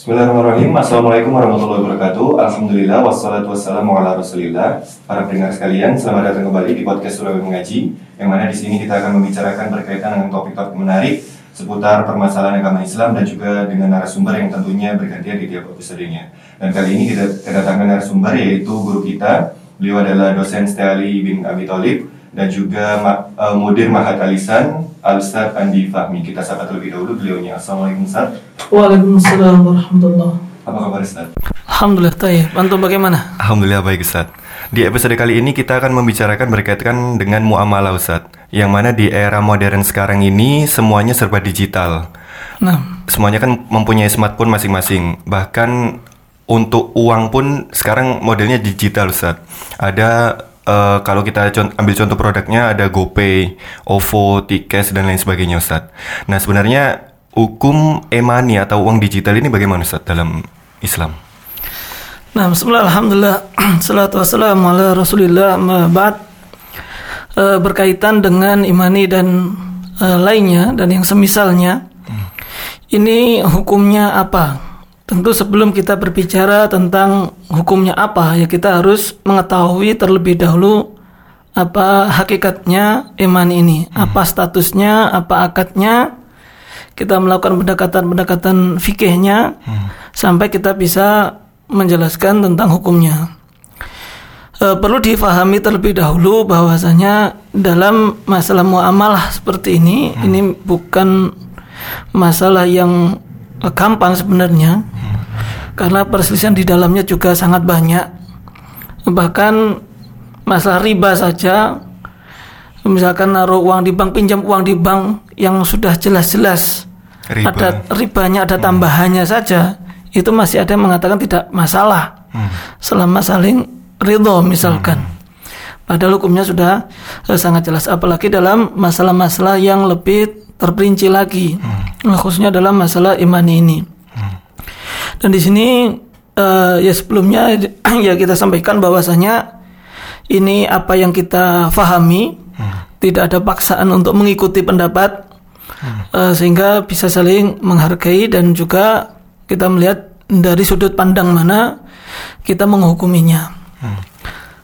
Bismillahirrahmanirrahim. Assalamualaikum warahmatullahi wabarakatuh. Alhamdulillah Wassalatu wassalamu ala rasulillah. Para pendengar sekalian Selamat datang kembali di podcast Surawi Mengaji Yang mana di sini kita akan membicarakan berkaitan dengan topik-topik menarik Seputar permasalahan agama Islam Dan juga dengan narasumber yang tentunya bergantian di tiap episodenya. Dan kali ini kita kedatangan narasumber yaitu guru kita. Beliau adalah dosen Steali bin Abi Thalib dan juga uh, Mudir Mahat Alisan Al-Ustaz Andi Fahmi. Kita sapa terlebih dahulu beliaunya. Assalamualaikum Ustaz. Waalaikumsalam warahmatullahi Apa kabar Ustaz? Alhamdulillah tayyib. Antum bagaimana? Alhamdulillah baik Ustaz. Di episode kali ini kita akan membicarakan berkaitan dengan muamalah Ustaz. Yang mana di era modern sekarang ini semuanya serba digital. Nah, Semuanya kan mempunyai smartphone masing-masing. Bahkan untuk uang pun sekarang modelnya digital Ustaz. Ada eh, kalau kita ambil contoh produknya ada GoPay, OVO, Tikes dan lain sebagainya Ustaz. Nah, sebenarnya hukum e-money atau uang digital ini bagaimana Ustaz dalam Islam? nah bismillah alhamdulillah salatu wassalamu ala rasulillah ma ba'd. Eh, berkaitan dengan imani dan eh, lainnya dan yang semisalnya ini hukumnya apa? Tentu sebelum kita berbicara tentang hukumnya apa ya kita harus mengetahui terlebih dahulu apa hakikatnya iman ini, apa statusnya, apa akadnya. Kita melakukan pendekatan-pendekatan fikihnya sampai kita bisa menjelaskan tentang hukumnya. E, perlu difahami terlebih dahulu bahwasanya dalam masalah muamalah seperti ini ini bukan masalah yang gampang sebenarnya. Karena perselisihan di dalamnya juga sangat banyak. Bahkan masalah riba saja misalkan naruh uang di bank pinjam uang di bank yang sudah jelas-jelas Riba. ada ribanya ada tambahannya saja itu masih ada yang mengatakan tidak masalah. Selama saling ridho misalkan. Padahal hukumnya sudah eh, sangat jelas. Apalagi dalam masalah-masalah yang lebih terperinci lagi. Nah, khususnya dalam masalah imani ini. Dan di sini eh, ya sebelumnya ya kita sampaikan bahwasanya ini apa yang kita fahami tidak ada paksaan untuk mengikuti pendapat eh, sehingga bisa saling menghargai dan juga kita melihat dari sudut pandang mana kita menghukuminya.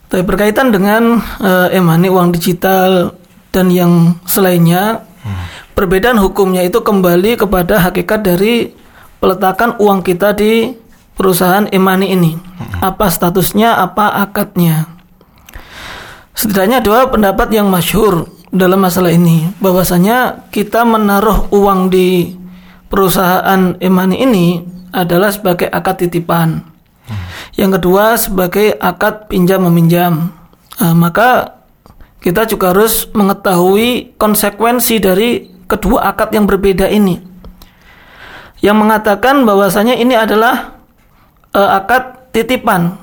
Tapi berkaitan dengan eh, emani uang digital dan yang selainnya, perbedaan hukumnya itu kembali kepada hakikat dari peletakan uang kita di perusahaan emani ini. Apa statusnya, apa akadnya. Setidaknya dua pendapat yang masyhur dalam masalah ini, bahwasanya kita menaruh uang di perusahaan emani ini adalah sebagai akad titipan. Yang kedua sebagai akad pinjam meminjam. Nah, maka kita juga harus mengetahui konsekuensi dari kedua akad yang berbeda ini. Yang mengatakan bahwasanya ini adalah eh, akad titipan.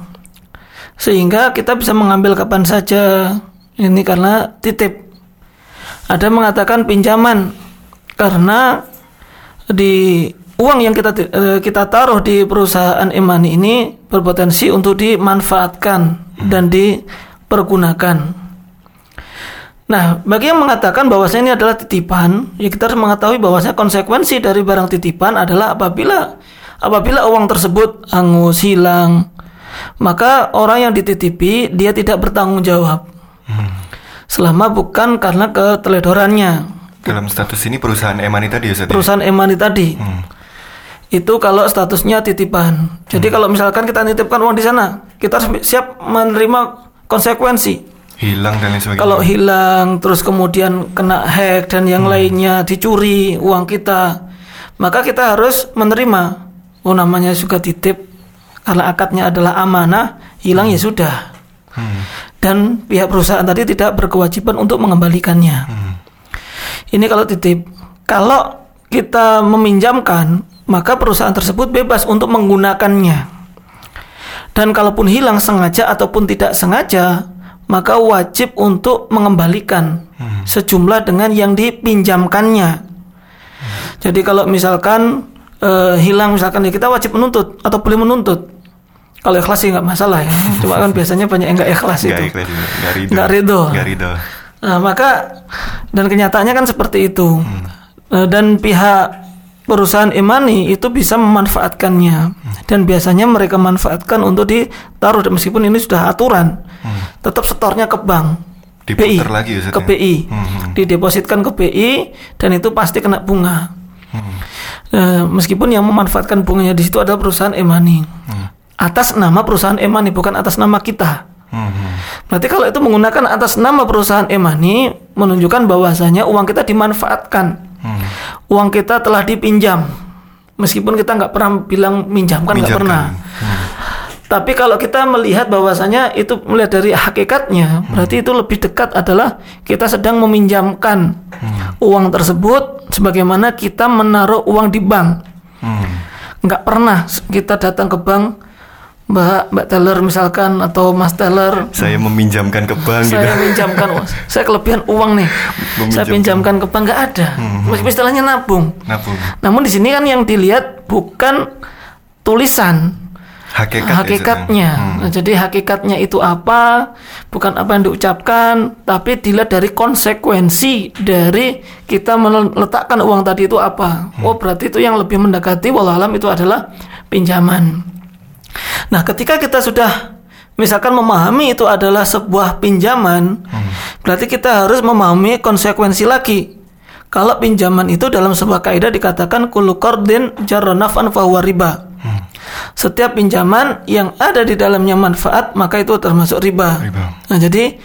Sehingga kita bisa mengambil kapan saja. Ini karena titip. Ada mengatakan pinjaman karena di uang yang kita eh, kita taruh di perusahaan imani ini berpotensi untuk dimanfaatkan dan dipergunakan. Nah, bagi yang mengatakan bahwasanya ini adalah titipan, ya kita harus mengetahui bahwasanya konsekuensi dari barang titipan adalah apabila apabila uang tersebut hangus, hilang, maka orang yang dititipi dia tidak bertanggung jawab. Selama bukan karena keteledorannya. Dalam status ini perusahaan e-money tadi ya ya? Perusahaan emani tadi. Itu kalau statusnya titipan. Jadi kalau misalkan kita nitipkan uang di sana, kita harus siap menerima konsekuensi. Hilang dan lain sebagainya. Kalau hilang terus kemudian kena hack dan yang lainnya dicuri uang kita, maka kita harus menerima. Oh namanya juga titip karena akadnya adalah amanah, hilang ya sudah. Dan pihak perusahaan tadi tidak berkewajiban untuk mengembalikannya. Ini kalau titip. Kalau kita meminjamkan, maka perusahaan tersebut bebas untuk menggunakannya. Dan kalaupun hilang sengaja ataupun tidak sengaja, maka wajib untuk mengembalikan sejumlah dengan yang dipinjamkannya. Jadi kalau misalkan eh, hilang misalkan ya kita wajib menuntut atau boleh menuntut. Kalau ikhlas sih nggak masalah ya. Cuma kan biasanya banyak yang nggak ikhlas itu. nggak ridho. Nggak ridho. Nggak ridho. Nah, maka dan kenyataannya kan seperti itu. Eh, Dan pihak perusahaan e-money itu bisa memanfaatkannya. Dan biasanya mereka manfaatkan untuk ditaruh meskipun ini sudah aturan. Tetap setornya ke bank. Diputer BI lagi Ustaz ke ya? BI Hmm. didepositkan ke BI dan itu pasti kena bunga. Eh, meskipun yang memanfaatkan bunganya di situ adalah perusahaan e-money atas nama perusahaan e-money bukan atas nama kita. Hmm. Berarti kalau itu menggunakan atas nama perusahaan e-money menunjukkan bahwasanya uang kita dimanfaatkan. Hmm. Uang kita telah dipinjam. Meskipun kita nggak pernah bilang minjamkan nggak pernah. Tapi kalau kita melihat bahwasanya itu melihat dari hakikatnya, berarti itu lebih dekat adalah kita sedang meminjamkan uang tersebut sebagaimana kita menaruh uang di bank. Hmm. Nggak pernah kita datang ke bank Mbak Mbak teller misalkan atau Mas teller Saya meminjamkan ke bank gitu. saya pinjamkan uang. saya kelebihan uang nih saya pinjamkan ke bank nggak ada meskipun istilahnya nabung Nabung. namun di sini kan yang dilihat bukan tulisan Hakikat ya, hakikatnya ya? Hmm. Nah, jadi hakikatnya itu apa bukan apa yang diucapkan tapi dilihat dari konsekuensi dari kita meletakkan uang tadi itu apa Hmm. oh berarti itu yang lebih mendekati wallahualam itu adalah pinjaman Nah, ketika kita sudah misalkan memahami itu adalah sebuah pinjaman, berarti kita harus memahami konsekuensi lagi. Kalau pinjaman itu dalam sebuah kaidah dikatakan kullu qardin jarra naf'an fahuwa riba. Setiap pinjaman yang ada di dalamnya manfaat maka itu termasuk riba. Riba. Nah, jadi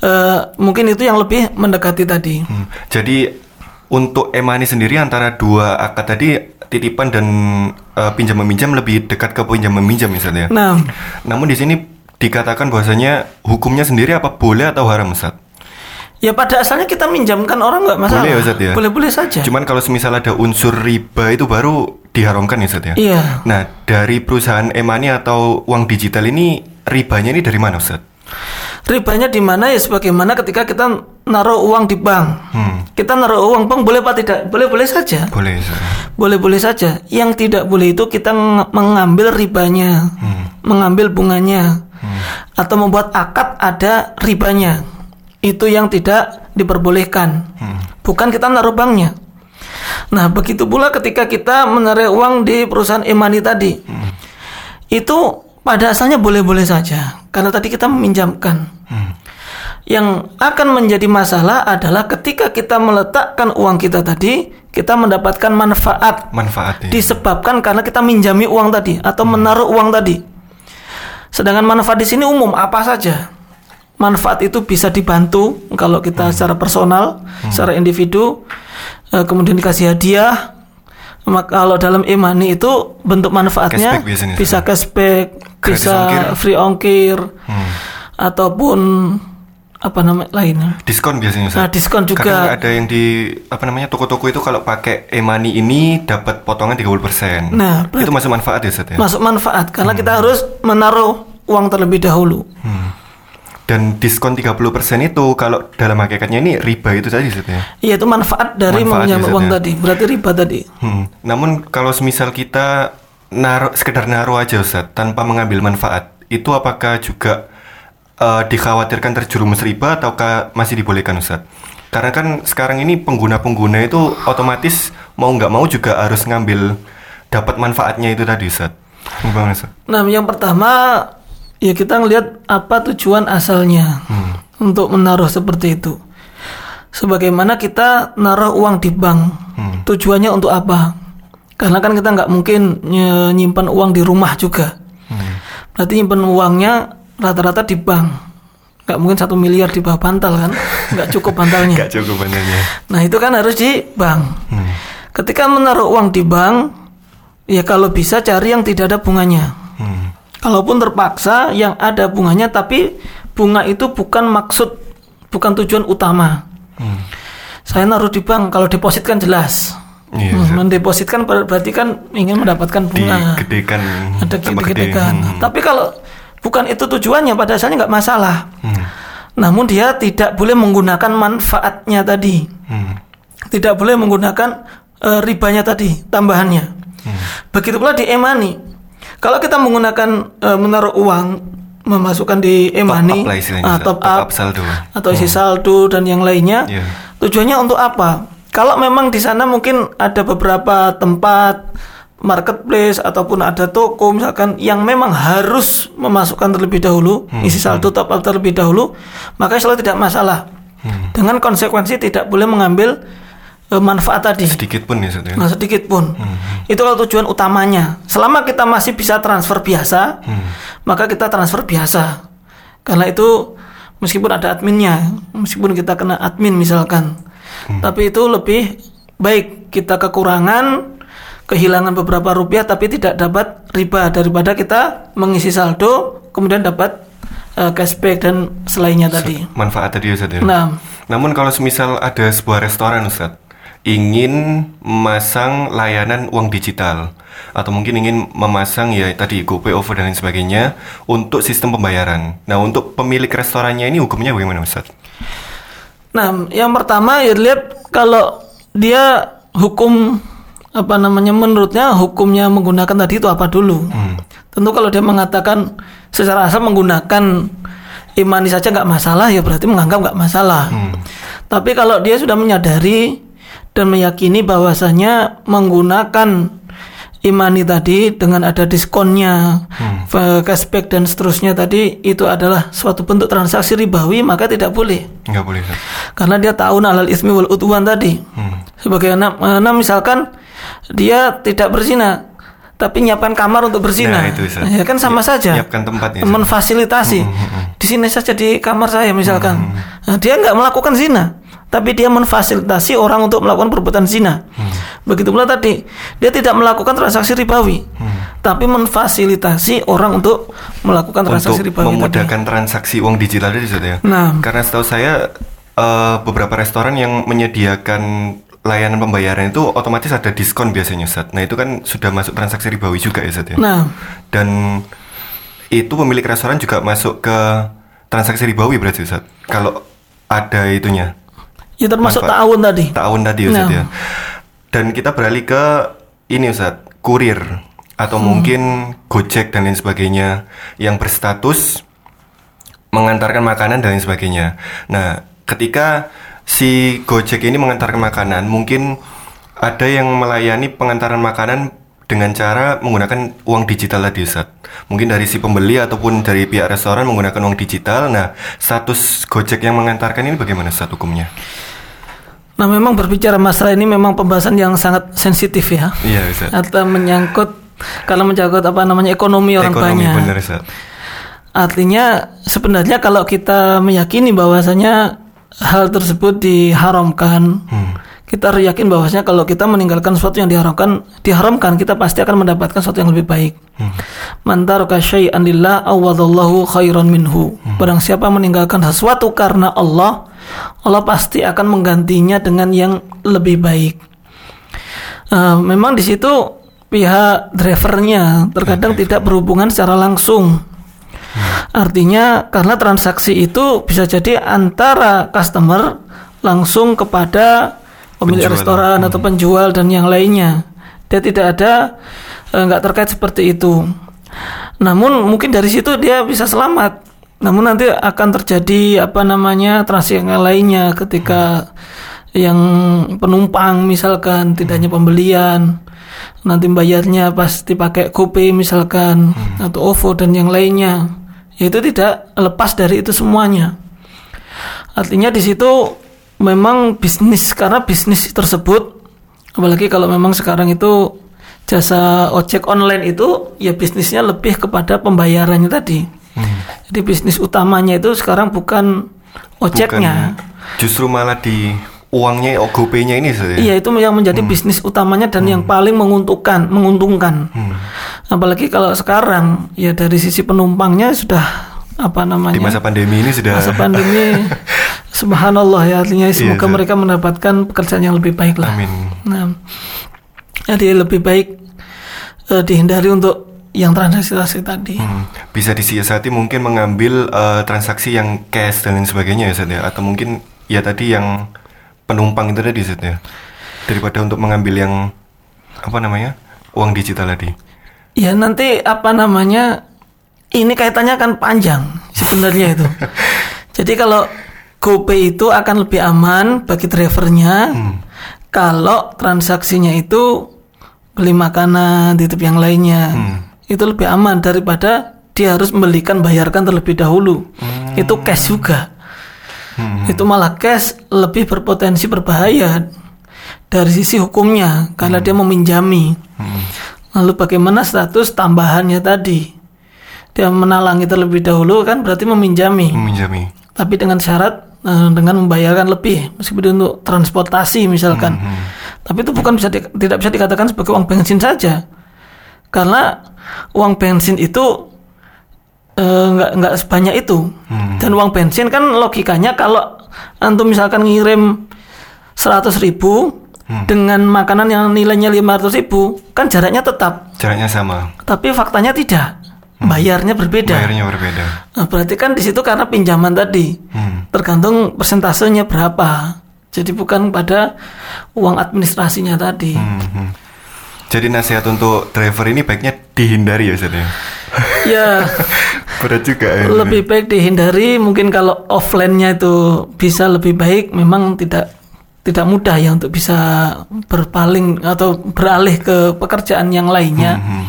eh, mungkin itu yang lebih mendekati tadi. Hmm. Jadi untuk emani sendiri antara dua akad tadi titipan dan eh, pinjam meminjam lebih dekat ke pinjam meminjam misalnya. Nah, Namun di sini dikatakan bahwasanya hukumnya sendiri apa boleh atau haram Ustaz? ya pada asalnya kita minjamkan orang nggak masalah. Boleh ya, Ustaz, ya? Boleh-boleh saja. Cuman kalau semisal ada unsur riba itu baru diharamkan ya Ustaz ya? Iya. Nah, dari perusahaan emani atau uang digital ini ribanya ini dari mana Ustaz? Ribanya di mana ya sebagaimana ketika kita naruh uang di bank. Hmm. Kita naruh uang bank boleh apa tidak? Boleh-boleh saja. Boleh. Boleh-boleh saja. Yang tidak boleh itu kita ng- mengambil ribanya, mengambil bunganya, atau membuat akad ada ribanya. Itu yang tidak diperbolehkan. Bukan kita naruh banknya. Nah, begitu pula ketika kita menaruh uang di perusahaan e-money tadi. Itu pada asalnya boleh-boleh saja. Karena tadi kita meminjamkan. Yang akan menjadi masalah adalah ketika kita meletakkan uang kita tadi, kita mendapatkan manfaat Manfaatnya. disebabkan karena kita minjami uang tadi atau menaruh uang tadi. Sedangkan manfaat di sini umum apa saja. Manfaat itu bisa dibantu kalau kita secara personal, secara individu, eh, kemudian dikasih hadiah. Maka kalau dalam e-money itu bentuk manfaatnya Cashback biasanya, bisa Ustaz. cashback, Gratis bisa ongkir. free ongkir, Hmm. ataupun apa namanya lainnya. Diskon biasanya Ustaz. Nah, diskon juga. Kadang ada yang di apa namanya toko-toko itu kalau pakai e-money ini dapat potongan 30%. Nah, itu masuk manfaat ya Ustaz ya? Masuk manfaat karena kita harus menaruh uang terlebih dahulu. Dan diskon 30% itu kalau dalam hakikatnya ini riba itu tadi Ustaz ya. Iya itu manfaat dari meminjam uang ya. tadi. Berarti riba tadi. Hmm. Namun kalau semisal kita naruh sekedar naruh aja Ustaz tanpa mengambil manfaat, itu apakah juga eh, dikhawatirkan terjerumus riba ataukah masih dibolehkan Ustaz? Karena kan sekarang ini pengguna-pengguna itu otomatis mau nggak mau juga harus ngambil dapat manfaatnya itu tadi Ustaz. Gimana Ustaz? Nah, yang pertama ya kita ngelihat apa tujuan asalnya untuk menaruh seperti itu. Sebagaimana kita naruh uang di bank, tujuannya untuk apa? Karena kan kita nggak mungkin nyimpan uang di rumah juga. Berarti nyimpan uangnya rata-rata di bank. Nggak mungkin satu miliar di bawah bantal kan? Nggak cukup bantalnya. Nggak cukup benernya. Nah itu kan harus di bank. Ketika menaruh uang di bank, ya kalau bisa cari yang tidak ada bunganya. Hmm. Kalaupun terpaksa yang ada bunganya, tapi bunga itu bukan maksud, bukan tujuan utama. Saya naruh di bank, kalau deposit kan jelas. Iya, Hmm, Ustaz. mendepositkan ber- berarti kan ingin mendapatkan bunga. Digedekan Ada gede-gedekan. Hmm. Tapi kalau bukan itu tujuannya, pada asalnya nggak masalah. Hmm. Namun dia tidak boleh menggunakan manfaatnya tadi. Hmm. tidak boleh menggunakan eh, ribanya tadi tambahannya. Begitu pula di e-money. Kalau kita menggunakan eh, menaruh uang memasukkan di e-money Top up lah istilahnya, ah, top Top up, saldo. atau isi saldo dan yang lainnya, Iya. tujuannya untuk apa? Kalau memang di sana mungkin ada beberapa tempat marketplace ataupun ada toko misalkan yang memang harus memasukkan terlebih dahulu Hmm, isi saldo top up terlebih dahulu, maka selalu tidak masalah. Hmm. Dengan konsekuensi tidak boleh mengambil manfaat tadi. Sedikit pun ya ya. Nah, sedikit pun. Hmm, Itu kalau tujuan utamanya. Selama kita masih bisa transfer biasa, Hmm. maka kita transfer biasa. Karena itu meskipun ada adminnya, meskipun kita kena admin misalkan, Hmm. tapi itu lebih baik kita kekurangan, kehilangan beberapa rupiah tapi tidak dapat riba daripada kita mengisi saldo kemudian dapat eh, cashback dan selainnya tadi. Manfaat tadi ya Ustaz ya. Nah, Namun kalau semisal ada sebuah restoran Ustaz ingin memasang layanan uang digital atau mungkin ingin memasang ya tadi GoPay, OVO dan lain sebagainya untuk sistem pembayaran. Nah, untuk pemilik restorannya ini hukumnya bagaimana Ustaz? Nah, yang pertama ya lihat kalau dia hukum apa namanya menurutnya hukumnya menggunakan tadi itu apa dulu. Tentu kalau dia mengatakan secara asal menggunakan imani saja nggak masalah ya berarti menganggap nggak masalah. Tapi kalau dia sudah menyadari dan meyakini bahwasanya menggunakan imani tadi dengan ada diskonnya, eh, cashback dan seterusnya tadi itu adalah suatu bentuk transaksi ribawi maka tidak boleh Enggak boleh Ustaz. karena dia tahu alal ismi wal udwan tadi. Sebagai anak, anak misalkan dia tidak berzina tapi nyiapkan kamar untuk berzina. Nah, itu, ya kan sama saja. Nyiapkan tempatnya, Ustaz. Menfasilitasi. Di sini saja di kamar saya misalkan. Nah, dia nggak melakukan zina, tapi dia menfasilitasi orang untuk melakukan perbuatan zina. Begitu pula tadi, dia tidak melakukan transaksi ribawi, tapi menfasilitasi orang untuk melakukan transaksi untuk ribawi tadi. memudahkan transaksi uang digital tadi Ustaz ya. Nah. Karena setahu saya eh, beberapa restoran yang menyediakan layanan pembayaran itu otomatis ada diskon biasanya Ustaz. Nah, itu kan sudah masuk transaksi ribawi juga ya Ustaz ya. Nah, Dan itu pemilik restoran juga masuk ke transaksi ribawi berarti Ustaz. Kalau ada itunya. Ya termasuk Manfaat. tahun tadi. Tahun tadi Ustaz Nah. ya. Dan kita beralih ke ini Ustaz, kurir atau mungkin Gojek dan lain sebagainya yang berstatus mengantarkan makanan dan lain sebagainya. Nah, ketika si Gojek ini mengantarkan makanan, mungkin ada yang melayani pengantaran makanan dengan cara menggunakan uang digital tadi Ustaz. Mungkin dari si pembeli ataupun dari pihak restoran menggunakan uang digital. Nah, status Gojek yang mengantarkan ini bagaimana Ustaz hukumnya? Nah, memang berbicara masalah ini memang pembahasan yang sangat sensitif ya. Iya, Ustaz. Atau menyangkut kalau menyangkut apa namanya ekonomi orang Ekonomi banyak. benar Ustaz. Artinya sebenarnya kalau kita meyakini bahwasanya hal tersebut diharamkan, Hmm. Kita harus yakin bahwasanya kalau kita meninggalkan sesuatu yang diharamkan, diharamkan kita pasti akan mendapatkan sesuatu yang lebih baik. Hmm. Man taraka syai'an lillah awadallahu khairan minhu. Hmm. Barang siapa meninggalkan sesuatu karena Allah, Allah pasti akan menggantinya dengan yang lebih baik. Eh, memang di situ pihak drivernya terkadang tidak berhubungan secara langsung. Artinya karena transaksi itu bisa jadi antara customer langsung kepada pemilik Penjual. restoran atau penjual dan yang lainnya. Dia tidak ada eh, nggak terkait seperti itu. Namun mungkin dari situ dia bisa selamat. Namun nanti akan terjadi apa namanya transaksi yang lainnya ketika yang penumpang misalkan tidak hanya pembelian nanti bayarnya pasti pakai GoPay misalkan atau OVO dan yang lainnya itu tidak lepas dari itu semuanya artinya di situ memang bisnis karena bisnis tersebut apalagi kalau memang sekarang itu jasa ojek online itu ya bisnisnya lebih kepada pembayarannya tadi. Jadi bisnis utamanya itu sekarang bukan ojeknya. Bukan, justru malah di uangnya oh, GoPay-nya ini Ustaz ya. Iya itu yang menjadi bisnis utamanya dan yang paling menguntungkan, menguntungkan. Apalagi kalau sekarang ya dari sisi penumpangnya sudah apa namanya? Di masa pandemi ini sudah. Masa pandemi, subhanallah ya artinya semoga Ustaz. mereka mendapatkan pekerjaan yang lebih baik lah. Amin. Nah, jadi lebih baik eh, dihindari untuk yang transaksi tadi. Hmm, bisa disiasati mungkin mengambil eh, transaksi yang cash dan lain sebagainya ya Ustaz ya atau mungkin ya tadi yang penumpang itu tadi Ustaz ya. Daripada untuk mengambil yang apa namanya? uang digital tadi. Ya nanti apa namanya ini kaitannya akan panjang sebenarnya itu. Jadi kalau GoPay itu akan lebih aman bagi drivernya kalau transaksinya itu beli makanan, titip yang lainnya, itu lebih aman daripada dia harus membelikan bayarkan terlebih dahulu. Itu cash juga. Itu malah cash lebih berpotensi berbahaya dari sisi hukumnya karena dia meminjami. Lalu bagaimana status tambahannya tadi? Dia menalangi terlebih dahulu kan berarti meminjami. Meminjami. Tapi dengan syarat eh, dengan membayarkan lebih meskipun untuk transportasi misalkan. Tapi itu bukan bisa di- tidak bisa dikatakan sebagai uang bensin saja. Karena uang bensin itu eh, nggak nggak sebanyak itu. Dan uang bensin kan logikanya kalau antum misalkan ngirim 100 ribu dengan makanan yang nilainya 500 ribu kan jaraknya tetap. Jaraknya sama. Tapi faktanya tidak. Bayarnya berbeda. Bayarnya berbeda. Nah, berarti kan di situ karena pinjaman tadi. Hmm. Tergantung persentasenya berapa. Jadi bukan pada uang administrasinya tadi. Hmm, hmm. Jadi nasihat untuk driver ini baiknya dihindari ya Ustaz ya. Ya, Berat juga ya. lebih baik dihindari. Mungkin kalau offline-nya itu bisa lebih baik, memang tidak tidak mudah ya untuk bisa berpaling atau beralih ke pekerjaan yang lainnya. Hmm,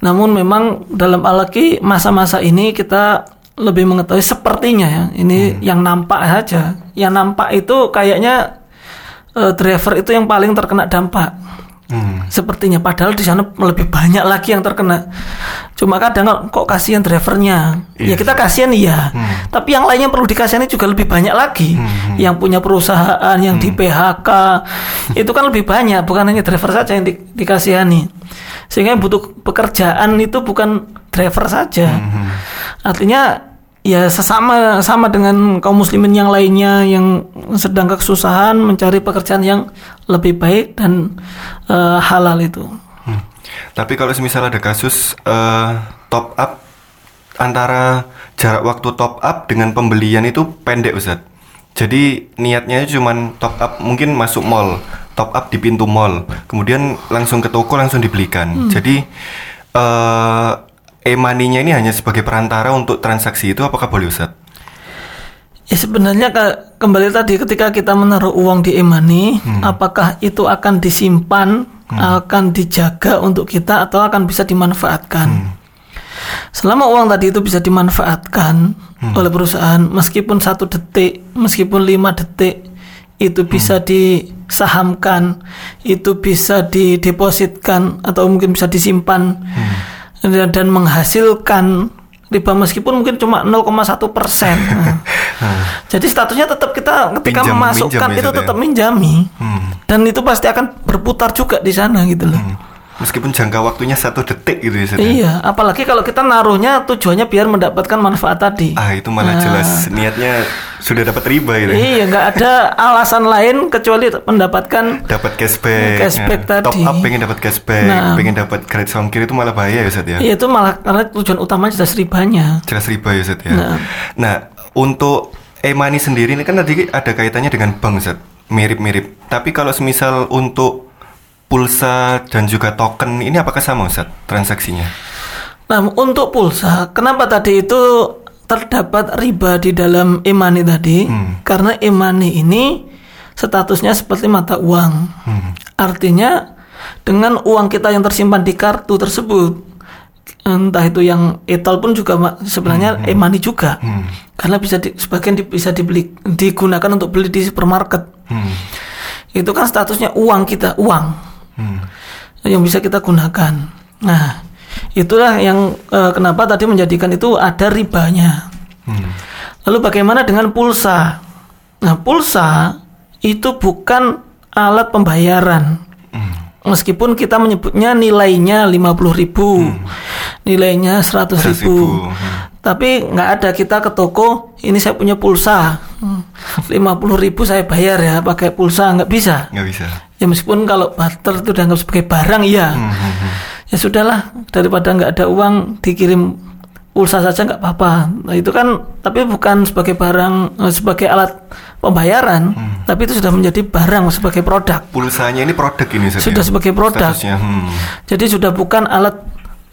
Namun memang dalam alaki masa-masa ini kita lebih mengetahui sepertinya ya. Ini yang nampak saja. Yang nampak itu kayaknya eh, driver itu yang paling terkena dampak. Hmm. Sepertinya padahal di sana lebih banyak lagi yang terkena. Cuma kadang kok kasihan drivernya. Ya Iya. kita kasihan iya. Tapi yang lainnya perlu dikasihani juga lebih banyak lagi. Yang punya perusahaan, yang di PHK, itu kan lebih banyak. Bukan hanya driver saja yang di- dikasihani. Sehingga yang butuh pekerjaan itu bukan driver saja. Artinya ya sesama sama dengan kaum muslimin yang lainnya yang sedang kesusahan mencari pekerjaan yang lebih baik dan eh, halal itu. Hmm. Tapi kalau semisal ada kasus eh, top up antara jarak waktu top up dengan pembelian itu pendek Ustaz. Jadi niatnya cuma top up mungkin masuk mall, top up di pintu mall, kemudian langsung ke toko langsung dibelikan. Jadi eh e-money-nya ini hanya sebagai perantara untuk transaksi itu apakah boleh Ustaz? Ya sebenarnya ke- kembali tadi ketika kita menaruh uang di e-money, apakah itu akan disimpan, akan dijaga untuk kita atau akan bisa dimanfaatkan? Selama uang tadi itu bisa dimanfaatkan oleh perusahaan, meskipun satu detik, meskipun lima detik, itu bisa disahamkan, itu bisa didepositkan atau mungkin bisa disimpan dan dan menghasilkan riba meskipun mungkin cuma 0,1 persen. Nah, Jadi statusnya tetap kita ketika Pinjam- memasukkan minjam ya, itu Ustaz ya? tetap minjami Hmm. dan itu pasti akan berputar juga di sana gitu loh. Meskipun jangka waktunya satu detik gitu ya Ustaz. ya? Iya, apalagi kalau kita naruhnya tujuannya biar mendapatkan manfaat tadi. Ah itu malah Nah. jelas niatnya sudah dapat riba gitu. Iya, nggak ada alasan lain kecuali mendapatkan dapat cashback, Cashback Nah, top up pengen dapat cashback, Nah. pengen dapat gratis ongkir itu malah bahaya ya Ustaz ya. Iya itu malah karena tujuan utamanya jelas ribanya. Jelas riba ya Ustaz ya. Nah. Nah, untuk e-money sendiri ini kan tadi ada kaitannya dengan bank Ustaz. Mirip-mirip. Tapi kalau semisal untuk pulsa dan juga token ini apakah sama Ustaz transaksinya? Nah, untuk pulsa, kenapa tadi itu terdapat riba di dalam e-money tadi? Hmm. Karena e-money ini statusnya seperti mata uang. Hmm. Artinya dengan uang kita yang tersimpan di kartu tersebut, entah itu yang etol pun juga sebenarnya e-money juga. Hmm. Karena bisa di, sebagian di- bisa dibeli digunakan untuk beli di supermarket. Hmm. Itu kan statusnya uang kita, uang Hmm. yang bisa kita gunakan. Nah, itulah yang eh, kenapa tadi menjadikan itu ada ribanya. Hmm. Lalu bagaimana dengan pulsa? Nah, pulsa itu bukan alat pembayaran. Hmm. Meskipun kita menyebutnya nilainya 50.000 ribu, nilainya 100.000 100.000, ribu. hmm. Tapi nggak ada kita ke toko, ini saya punya pulsa, Hmm, 50.000 ribu saya bayar ya pakai pulsa nggak bisa. Nggak bisa. Ya meskipun kalau barter itu dianggap sebagai barang iya. Hmm, hmm, hmm. Ya sudahlah daripada nggak ada uang dikirim pulsa saja nggak apa-apa. Nah, itu kan tapi bukan sebagai barang eh, sebagai alat pembayaran, tapi itu sudah menjadi barang sebagai produk. Pulsanya ini produk ini Ustaz Sudah ya? sebagai produk. Statusnya. Hmm. Jadi sudah bukan alat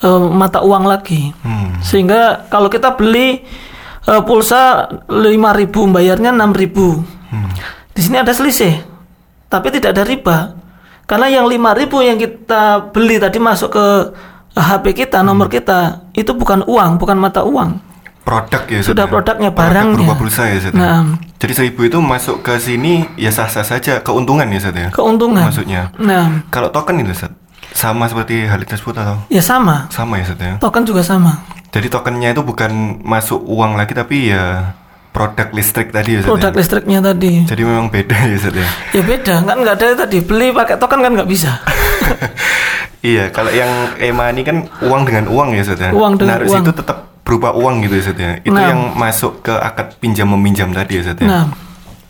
eh, mata uang lagi. Hmm. Sehingga kalau kita beli eh, pulsa 5.000 bayarnya 6.000. Hmm. Di sini ada selisih. Tapi tidak ada riba. Karena yang 5000 yang kita beli tadi masuk ke HP kita, nomor kita, itu bukan uang, bukan mata uang. Produk ya Sudah ya? produknya, Produk barangnya. berupa pulsa ya ya? Nah. Jadi seribu itu masuk ke sini ya sah-sah saja keuntungan ya Ustaz ya? Keuntungan. Maksudnya. Nah, Kalau token itu sama seperti hal tersebut atau ya sama. sama ya ya? Token juga sama. Jadi tokennya itu bukan masuk uang lagi tapi ya produk listrik tadi ya Produk ya? listriknya tadi. Jadi memang beda ya Ustaz ya? Ya beda, kan nggak ada tadi beli pakai token kan nggak bisa. iya, kalau yang EMA ini kan uang dengan uang ya Ustaz ya? Uang dengan Naruh uang. situ tetap berupa uang gitu ya Ustaz ya? Itu Nah. yang masuk ke akad pinjam meminjam tadi ya Ustaz ya? Nah,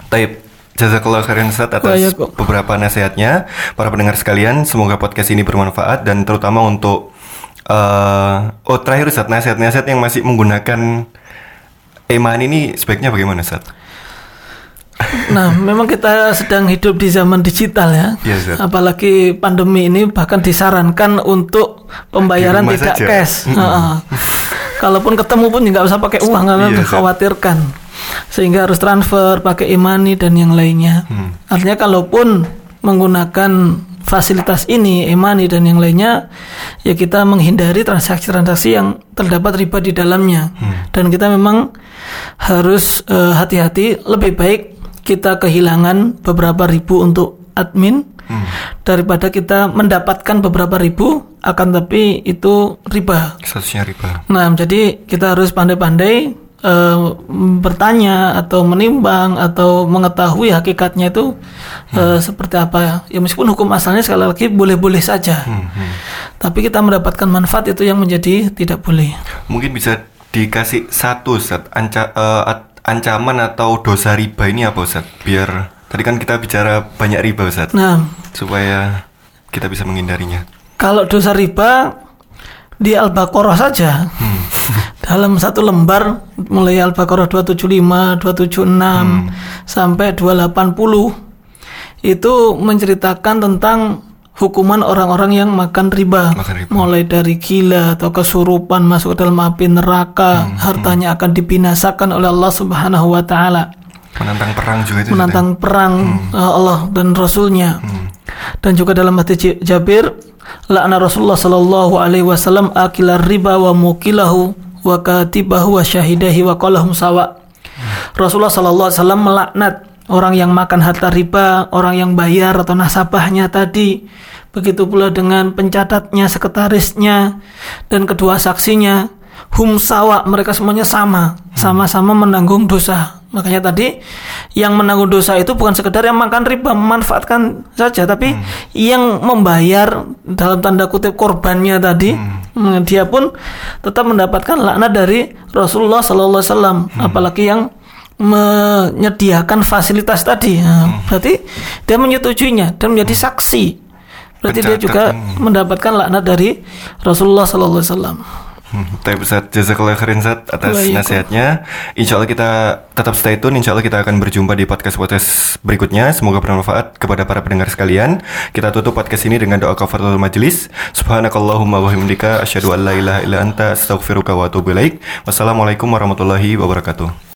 Taib. Jazakallah khairan Ustaz atas Waalaikum. beberapa nasihatnya. Para pendengar sekalian, semoga podcast ini bermanfaat dan terutama untuk eh oh terakhir Ustaz, nasihat-nasihat yang masih menggunakan Eman ini sebaiknya bagaimana Ustaz? nah memang kita sedang hidup di zaman digital ya. Iya, Ustaz. Apalagi pandemi ini bahkan disarankan untuk pembayaran tidak saja. cash. Heeh. Kalaupun ketemu pun nggak usah pakai uang karena Iya, Ustaz. dikhawatirkan. Sehingga harus transfer pakai e-money dan yang lainnya. Hmm. Artinya kalaupun menggunakan fasilitas ini, e-money dan yang lainnya, ya kita menghindari transaksi-transaksi yang terdapat riba di dalamnya. Hmm. Dan kita memang harus eh, hati-hati, lebih baik kita kehilangan beberapa ribu untuk admin Hmm. daripada kita mendapatkan beberapa ribu akan tapi itu riba. Statusnya riba. Nah, jadi kita harus pandai-pandai eh, bertanya atau menimbang atau mengetahui hakikatnya itu eh, seperti apa. Ya meskipun hukum asalnya sekali lagi boleh-boleh saja. Hmm, hmm. Tapi kita mendapatkan manfaat itu yang menjadi tidak boleh. Mungkin bisa dikasih satu Ustaz, anca, at- ancaman atau dosa riba ini apa Ustaz? Biar tadi kan kita bicara banyak riba Ustaz. Nah, Supaya kita bisa menghindarinya. kalau dosa riba di Al-Baqarah saja dalam satu lembar mulai Al-Baqarah 275, 276 sampai 280 itu menceritakan tentang hukuman orang-orang yang makan riba. Makan riba. Mulai dari gila atau kesurupan masuk ke dalam api neraka, hartanya akan dibinasakan oleh Allah Subhanahu wa taala. Menantang perang juga itu? Menantang perang uh, Allah dan Rasulnya. Dan juga dalam hadis J- Jabir, lakna Rasulullah sallallahu alaihi wasallam akilar riba wa mukilahu wa katibahu wa syahidahi wa qalahum sawa. Rasulullah sallallahu alaihi wasallam melaknat orang yang makan harta riba, orang yang bayar atau nasabahnya tadi. Begitu pula dengan pencatatnya, sekretarisnya, dan kedua saksinya. Hum sawa, mereka semuanya sama, sama-sama menanggung dosa. Makanya tadi yang menanggung dosa itu bukan sekedar yang makan riba memanfaatkan saja, tapi yang membayar dalam tanda kutip korbannya tadi, hmm, dia pun tetap mendapatkan laknat dari Rasulullah Sallallahu Alaihi Wasallam. Apalagi yang menyediakan fasilitas tadi, Nah, berarti dia menyetujuinya dan menjadi saksi. Berarti dia Pencatat, juga hmm. mendapatkan laknat dari Rasulullah Sallallahu Alaihi Wasallam. Hmm, Tapi Ustaz, jazakallah khairan Ustaz atas nasihatnya. Insya Allah kita tetap stay tune. Insya Allah kita akan berjumpa di podcast-podcast berikutnya. Semoga bermanfaat kepada para pendengar sekalian. Kita tutup podcast ini dengan doa kafaratul majelis. Subhanakallahumma wa bihamdika asyhadu an la ilaha illa anta astaghfiruka wa atubu ilaik. Wassalamualaikum warahmatullahi wabarakatuh.